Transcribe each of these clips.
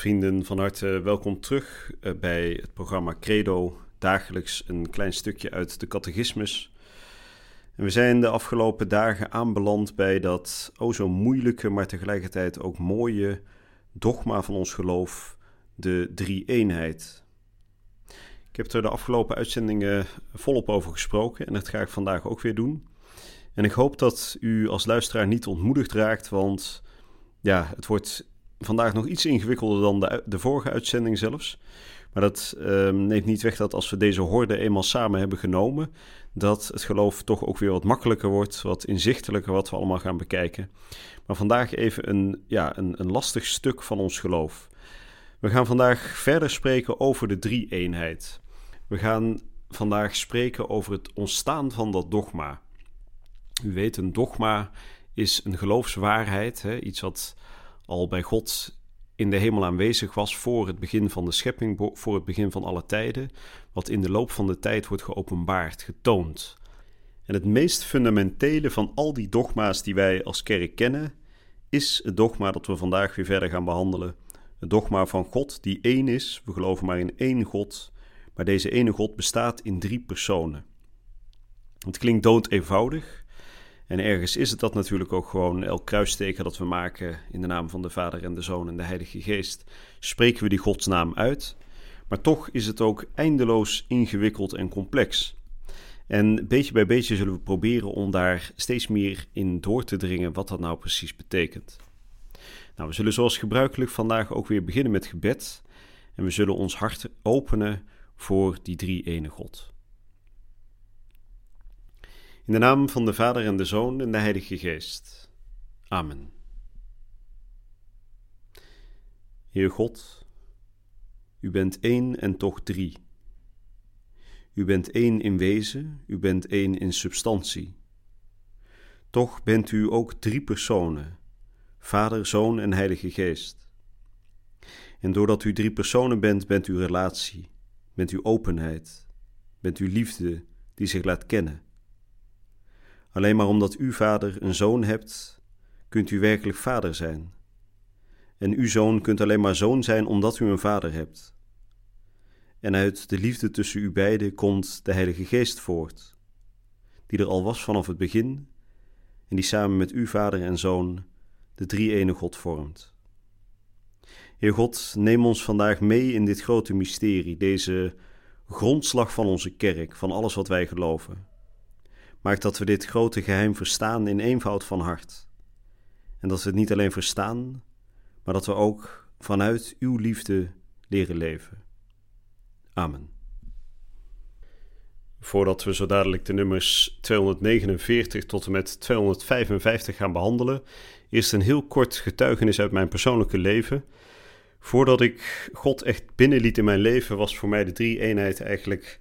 Vrienden, van harte welkom terug eh, bij het programma Credo. Dagelijks een klein stukje uit de catechismus. En we zijn de afgelopen dagen aanbeland bij dat o zo moeilijke, maar tegelijkertijd ook mooie dogma van ons geloof, de drie-eenheid. Ik heb er de afgelopen uitzendingen volop over gesproken en dat ga ik vandaag ook weer doen. En ik hoop dat u als luisteraar niet ontmoedigd raakt, want ja, het wordt vandaag nog iets ingewikkelder dan de, de vorige uitzending zelfs. Maar dat ehm, neemt niet weg dat als we deze horde eenmaal samen hebben genomen, dat het geloof toch ook weer wat makkelijker wordt, wat inzichtelijker wat we allemaal gaan bekijken. Maar vandaag even een, ja, een, een lastig stuk van ons geloof. We gaan vandaag verder spreken over de drie-eenheid. We gaan vandaag spreken over het ontstaan van dat dogma. U weet, een dogma is een geloofswaarheid, hè, iets wat al bij God in de hemel aanwezig was voor het begin van de schepping, voor het begin van alle tijden, wat in de loop van de tijd wordt geopenbaard, getoond. En het meest fundamentele van al die dogma's die wij als kerk kennen, is het dogma dat we vandaag weer verder gaan behandelen. Het dogma van God die één is, we geloven maar in één God, maar deze ene God bestaat in drie personen. Het klinkt dood eenvoudig, en ergens is het dat natuurlijk ook gewoon elk kruisteken dat we maken in de naam van de Vader en de Zoon en de Heilige Geest, spreken we die godsnaam uit. Maar toch is het ook eindeloos ingewikkeld en complex. En beetje bij beetje zullen we proberen om daar steeds meer in door te dringen wat dat nou precies betekent. Nou, we zullen zoals gebruikelijk vandaag ook weer beginnen met gebed. En we zullen ons hart openen voor die drie ene God. In de naam van de Vader en de Zoon en de Heilige Geest. Amen. Heer God, U bent één en toch drie. U bent één in wezen, U bent één in substantie. Toch bent U ook drie personen, Vader, Zoon en Heilige Geest. En doordat U drie personen bent, bent U relatie, bent U openheid, bent U liefde die zich laat kennen. Alleen maar omdat u, vader, een zoon hebt, kunt u werkelijk vader zijn. En uw zoon kunt alleen maar zoon zijn omdat u een vader hebt. En uit de liefde tussen u beiden komt de Heilige Geest voort, die er al was vanaf het begin en die samen met u, vader en zoon, de drie-ene God vormt. Heer God, neem ons vandaag mee in dit grote mysterie, deze grondslag van onze kerk, van alles wat wij geloven. Maak dat we dit grote geheim verstaan in eenvoud van hart. En dat we het niet alleen verstaan, maar dat we ook vanuit uw liefde leren leven. Amen. Voordat we zo dadelijk de nummers 249 tot en met 255 gaan behandelen, eerst een heel kort getuigenis uit mijn persoonlijke leven. Voordat ik God echt binnenliet in mijn leven, was voor mij de drie-eenheid eigenlijk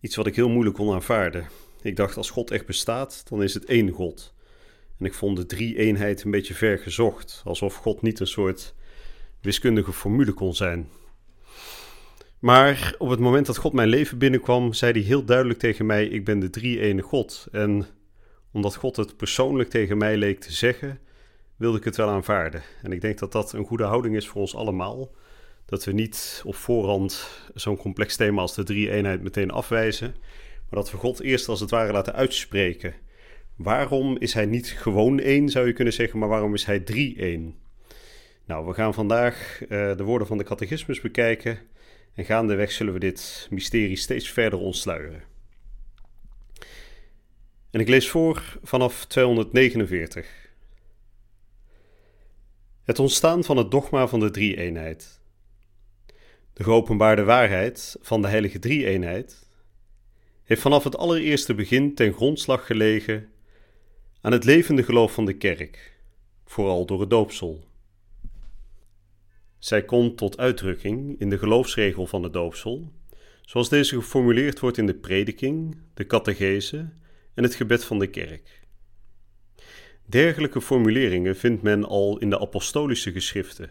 iets wat ik heel moeilijk kon aanvaarden. Ik dacht, als God echt bestaat, dan is het één God. En ik vond de drie-eenheid een beetje ver gezocht, alsof God niet een soort wiskundige formule kon zijn. Maar op het moment dat God mijn leven binnenkwam, zei hij heel duidelijk tegen mij: Ik ben de drie-ene God. En omdat God het persoonlijk tegen mij leek te zeggen, wilde ik het wel aanvaarden. En ik denk dat dat een goede houding is voor ons allemaal. Dat we niet op voorhand zo'n complex thema als de drie-eenheid meteen afwijzen, maar dat we God eerst als het ware laten uitspreken. Waarom is hij niet gewoon één, zou je kunnen zeggen, maar waarom is hij drie-één? Nou, we gaan vandaag uh, de woorden van de catechismus bekijken en gaandeweg zullen we dit mysterie steeds verder ontsluieren. En ik lees voor vanaf 249. Het ontstaan van het dogma van de drie-eenheid. De geopenbaarde waarheid van de heilige drie-eenheid heeft vanaf het allereerste begin ten grondslag gelegen aan het levende geloof van de kerk, vooral door het doopsel. Zij komt tot uitdrukking in de geloofsregel van de doopsel, zoals deze geformuleerd wordt in de prediking, de catechese en het gebed van de kerk. Dergelijke formuleringen vindt men al in de apostolische geschriften,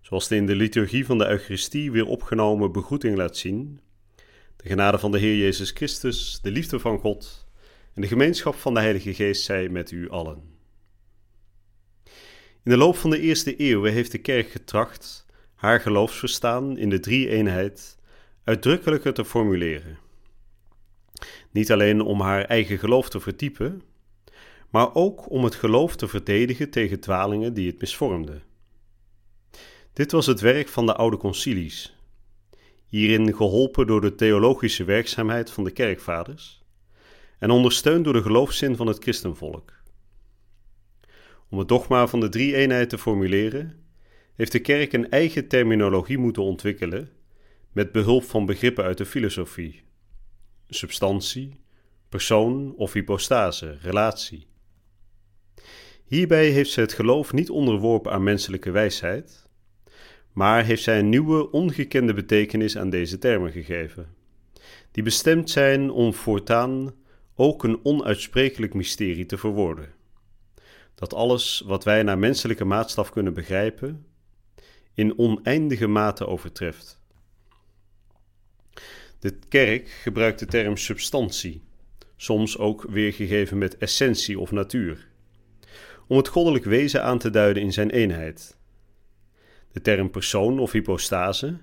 zoals de in de liturgie van de Eucharistie weer opgenomen begroeting laat zien. De genade van de Heer Jezus Christus, de liefde van God en de gemeenschap van de Heilige Geest zij met u allen. In de loop van de eerste eeuwen heeft de kerk getracht haar geloofsverstaan in de drie-eenheid uitdrukkelijker te formuleren. Niet alleen om haar eigen geloof te verdiepen, maar ook om het geloof te verdedigen tegen dwalingen die het misvormden. Dit was het werk van de oude concilies, hierin geholpen door de theologische werkzaamheid van de kerkvaders en ondersteund door de geloofszin van het christenvolk. Om het dogma van de drie-eenheid te formuleren, heeft de kerk een eigen terminologie moeten ontwikkelen met behulp van begrippen uit de filosofie: substantie, persoon of hypostase, relatie. Hierbij heeft zij het geloof niet onderworpen aan menselijke wijsheid, maar heeft zij een nieuwe, ongekende betekenis aan deze termen gegeven, die bestemd zijn om voortaan ook een onuitsprekelijk mysterie te verwoorden. Dat alles wat wij naar menselijke maatstaf kunnen begrijpen, in oneindige mate overtreft. De kerk gebruikt de term substantie, soms ook weergegeven met essentie of natuur, om het goddelijk wezen aan te duiden in zijn eenheid. De term persoon of hypostase,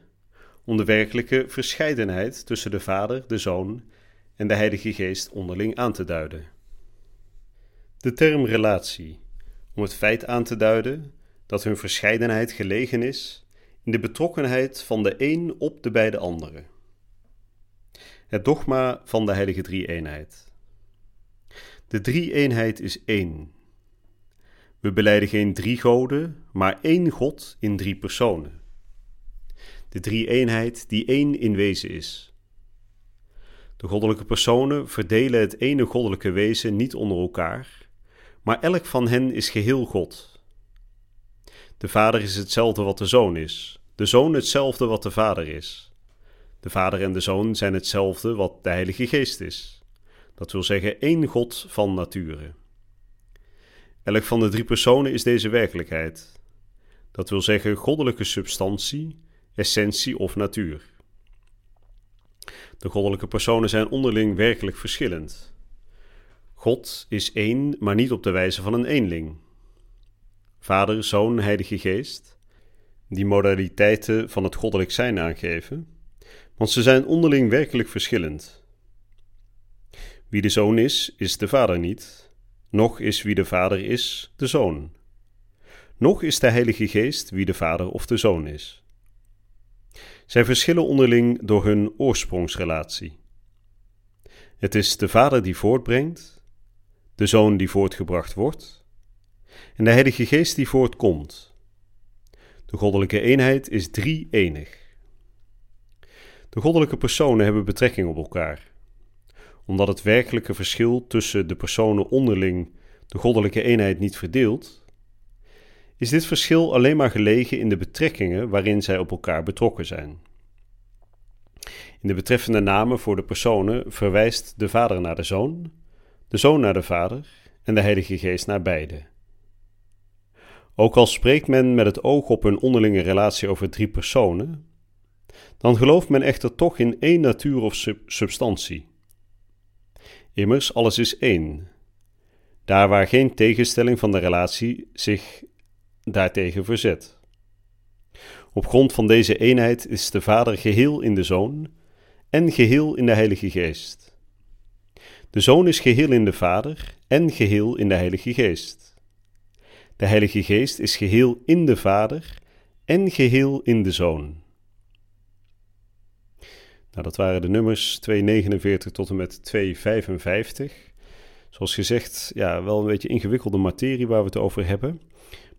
om de werkelijke verscheidenheid tussen de Vader, de Zoon en de Heilige Geest onderling aan te duiden. De term relatie, om het feit aan te duiden dat hun verscheidenheid gelegen is in de betrokkenheid van de een op de beide anderen. Het dogma van de heilige drie-eenheid. De drie-eenheid is één. We beleiden geen drie goden, maar één God in drie personen. De drie-eenheid die één in wezen is. De goddelijke personen verdelen het ene goddelijke wezen niet onder elkaar, maar elk van hen is geheel God. De Vader is hetzelfde wat de Zoon is, de Zoon hetzelfde wat de Vader is. De Vader en de Zoon zijn hetzelfde wat de Heilige Geest is. Dat wil zeggen één God van nature. Elk van de drie personen is deze werkelijkheid. Dat wil zeggen goddelijke substantie, essentie of natuur. De goddelijke personen zijn onderling werkelijk verschillend. God is één, maar niet op de wijze van een eenling. Vader, Zoon, Heilige Geest, die modaliteiten van het goddelijk zijn aangeven, want ze zijn onderling werkelijk verschillend. Wie de Zoon is, is de Vader niet, noch is wie de Vader is, de Zoon. Noch is de Heilige Geest wie de Vader of de Zoon is. Zij verschillen onderling door hun oorsprongsrelatie. Het is de Vader die voortbrengt, de Zoon die voortgebracht wordt, en de Heilige Geest die voortkomt. De goddelijke eenheid is drie-enig. De goddelijke personen hebben betrekking op elkaar. Omdat het werkelijke verschil tussen de personen onderling de goddelijke eenheid niet verdeelt, is dit verschil alleen maar gelegen in de betrekkingen waarin zij op elkaar betrokken zijn. In de betreffende namen voor de personen verwijst de Vader naar de Zoon, de Zoon naar de Vader en de Heilige Geest naar beide. Ook al spreekt men met het oog op een onderlinge relatie over drie personen, dan gelooft men echter toch in één natuur of substantie. Immers, alles is één. Daar waar geen tegenstelling van de relatie zich daartegen verzet. Op grond van deze eenheid is de Vader geheel in de Zoon en geheel in de Heilige Geest. De Zoon is geheel in de Vader en geheel in de Heilige Geest. De Heilige Geest is geheel in de Vader en geheel in de Zoon. Nou, dat waren de nummers 249 tot en met 255. Zoals gezegd, ja, wel een beetje ingewikkelde materie waar we het over hebben.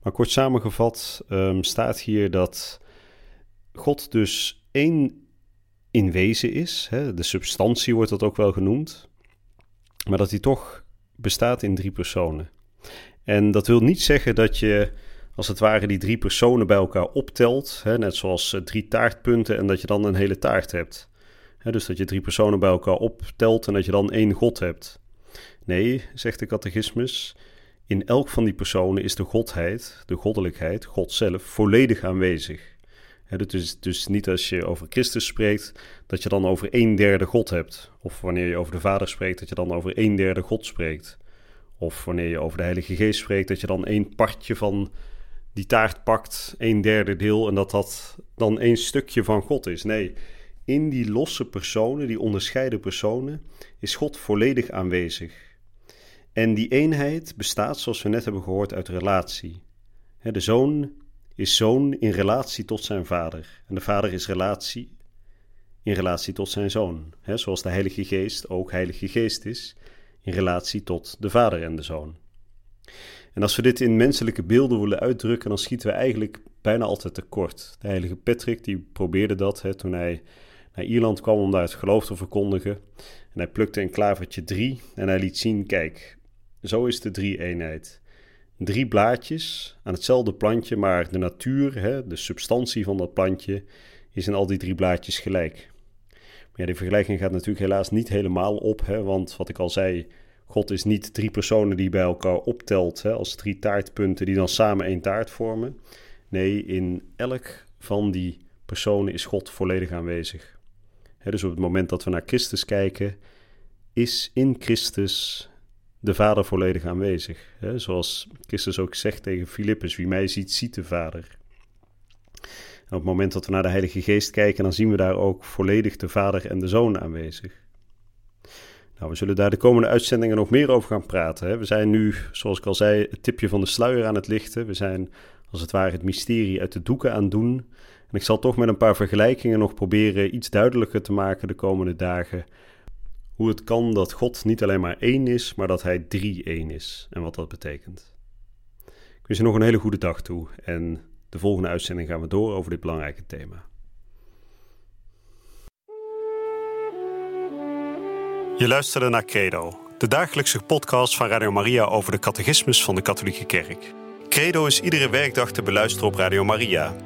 Maar kort samengevat um, staat hier dat God dus één in wezen is. Hè? De substantie wordt dat ook wel genoemd. Maar dat hij toch bestaat in drie personen. En dat wil niet zeggen dat je als het ware die drie personen bij elkaar optelt. Hè, net zoals eh, drie taartpunten en dat je dan een hele taart hebt. Dus dat je drie personen bij elkaar optelt en dat je dan één God hebt. Nee, zegt de catechismus, in elk van die personen is de godheid, de goddelijkheid, God zelf, volledig aanwezig. Het is dus niet als je over Christus spreekt, dat je dan over een derde God hebt. Of wanneer je over de Vader spreekt, dat je dan over een derde God spreekt. Of wanneer je over de Heilige Geest spreekt, dat je dan één partje van die taart pakt, een derde deel, en dat dat dan één stukje van God is. Nee, in die losse personen, die onderscheiden personen, is God volledig aanwezig. En die eenheid bestaat, zoals we net hebben gehoord, uit relatie. De zoon is zoon in relatie tot zijn vader. En de vader is relatie in relatie tot zijn zoon. zoals de Heilige Geest ook Heilige Geest is in relatie tot de vader en de zoon. En als we dit in menselijke beelden willen uitdrukken, dan schieten we eigenlijk bijna altijd tekort. De heilige Patrick die probeerde dat hè, toen hij naar Ierland kwam om daar het geloof te verkondigen. En hij plukte een klavertje drie en hij liet zien, kijk, zo is de drie-eenheid. Drie blaadjes aan hetzelfde plantje, maar de natuur, hè, de substantie van dat plantje, is in al die drie blaadjes gelijk. Maar die vergelijking gaat natuurlijk helaas niet helemaal op, hè, want wat ik al zei, God is niet drie personen die bij elkaar optelt hè, als drie taartpunten die dan samen één taart vormen. Nee, in elk van die personen is God volledig aanwezig. Dus op het moment dat we naar Christus kijken, is in Christus de Vader volledig aanwezig. Zoals Christus ook zegt tegen Filippus: Wie mij ziet, ziet de Vader. En op het moment dat we naar de Heilige Geest kijken, dan zien we daar ook volledig de Vader en de Zoon aanwezig. Nou, we zullen daar de komende uitzendingen nog meer over gaan praten. Hè. We zijn nu, zoals ik al zei, het tipje van de sluier aan het lichten. We zijn als het ware het mysterie uit de doeken aan doen. En ik zal toch met een paar vergelijkingen nog proberen iets duidelijker te maken de komende dagen. Hoe het kan dat God niet alleen maar één is, maar dat Hij drie-één is. En wat dat betekent. Ik wens je nog een hele goede dag toe. En de volgende uitzending gaan we door over dit belangrijke thema. Je luisterde naar Credo, de dagelijkse podcast van Radio Maria over de catechismus van de Katholieke Kerk. Credo is iedere werkdag te beluisteren op Radio Maria.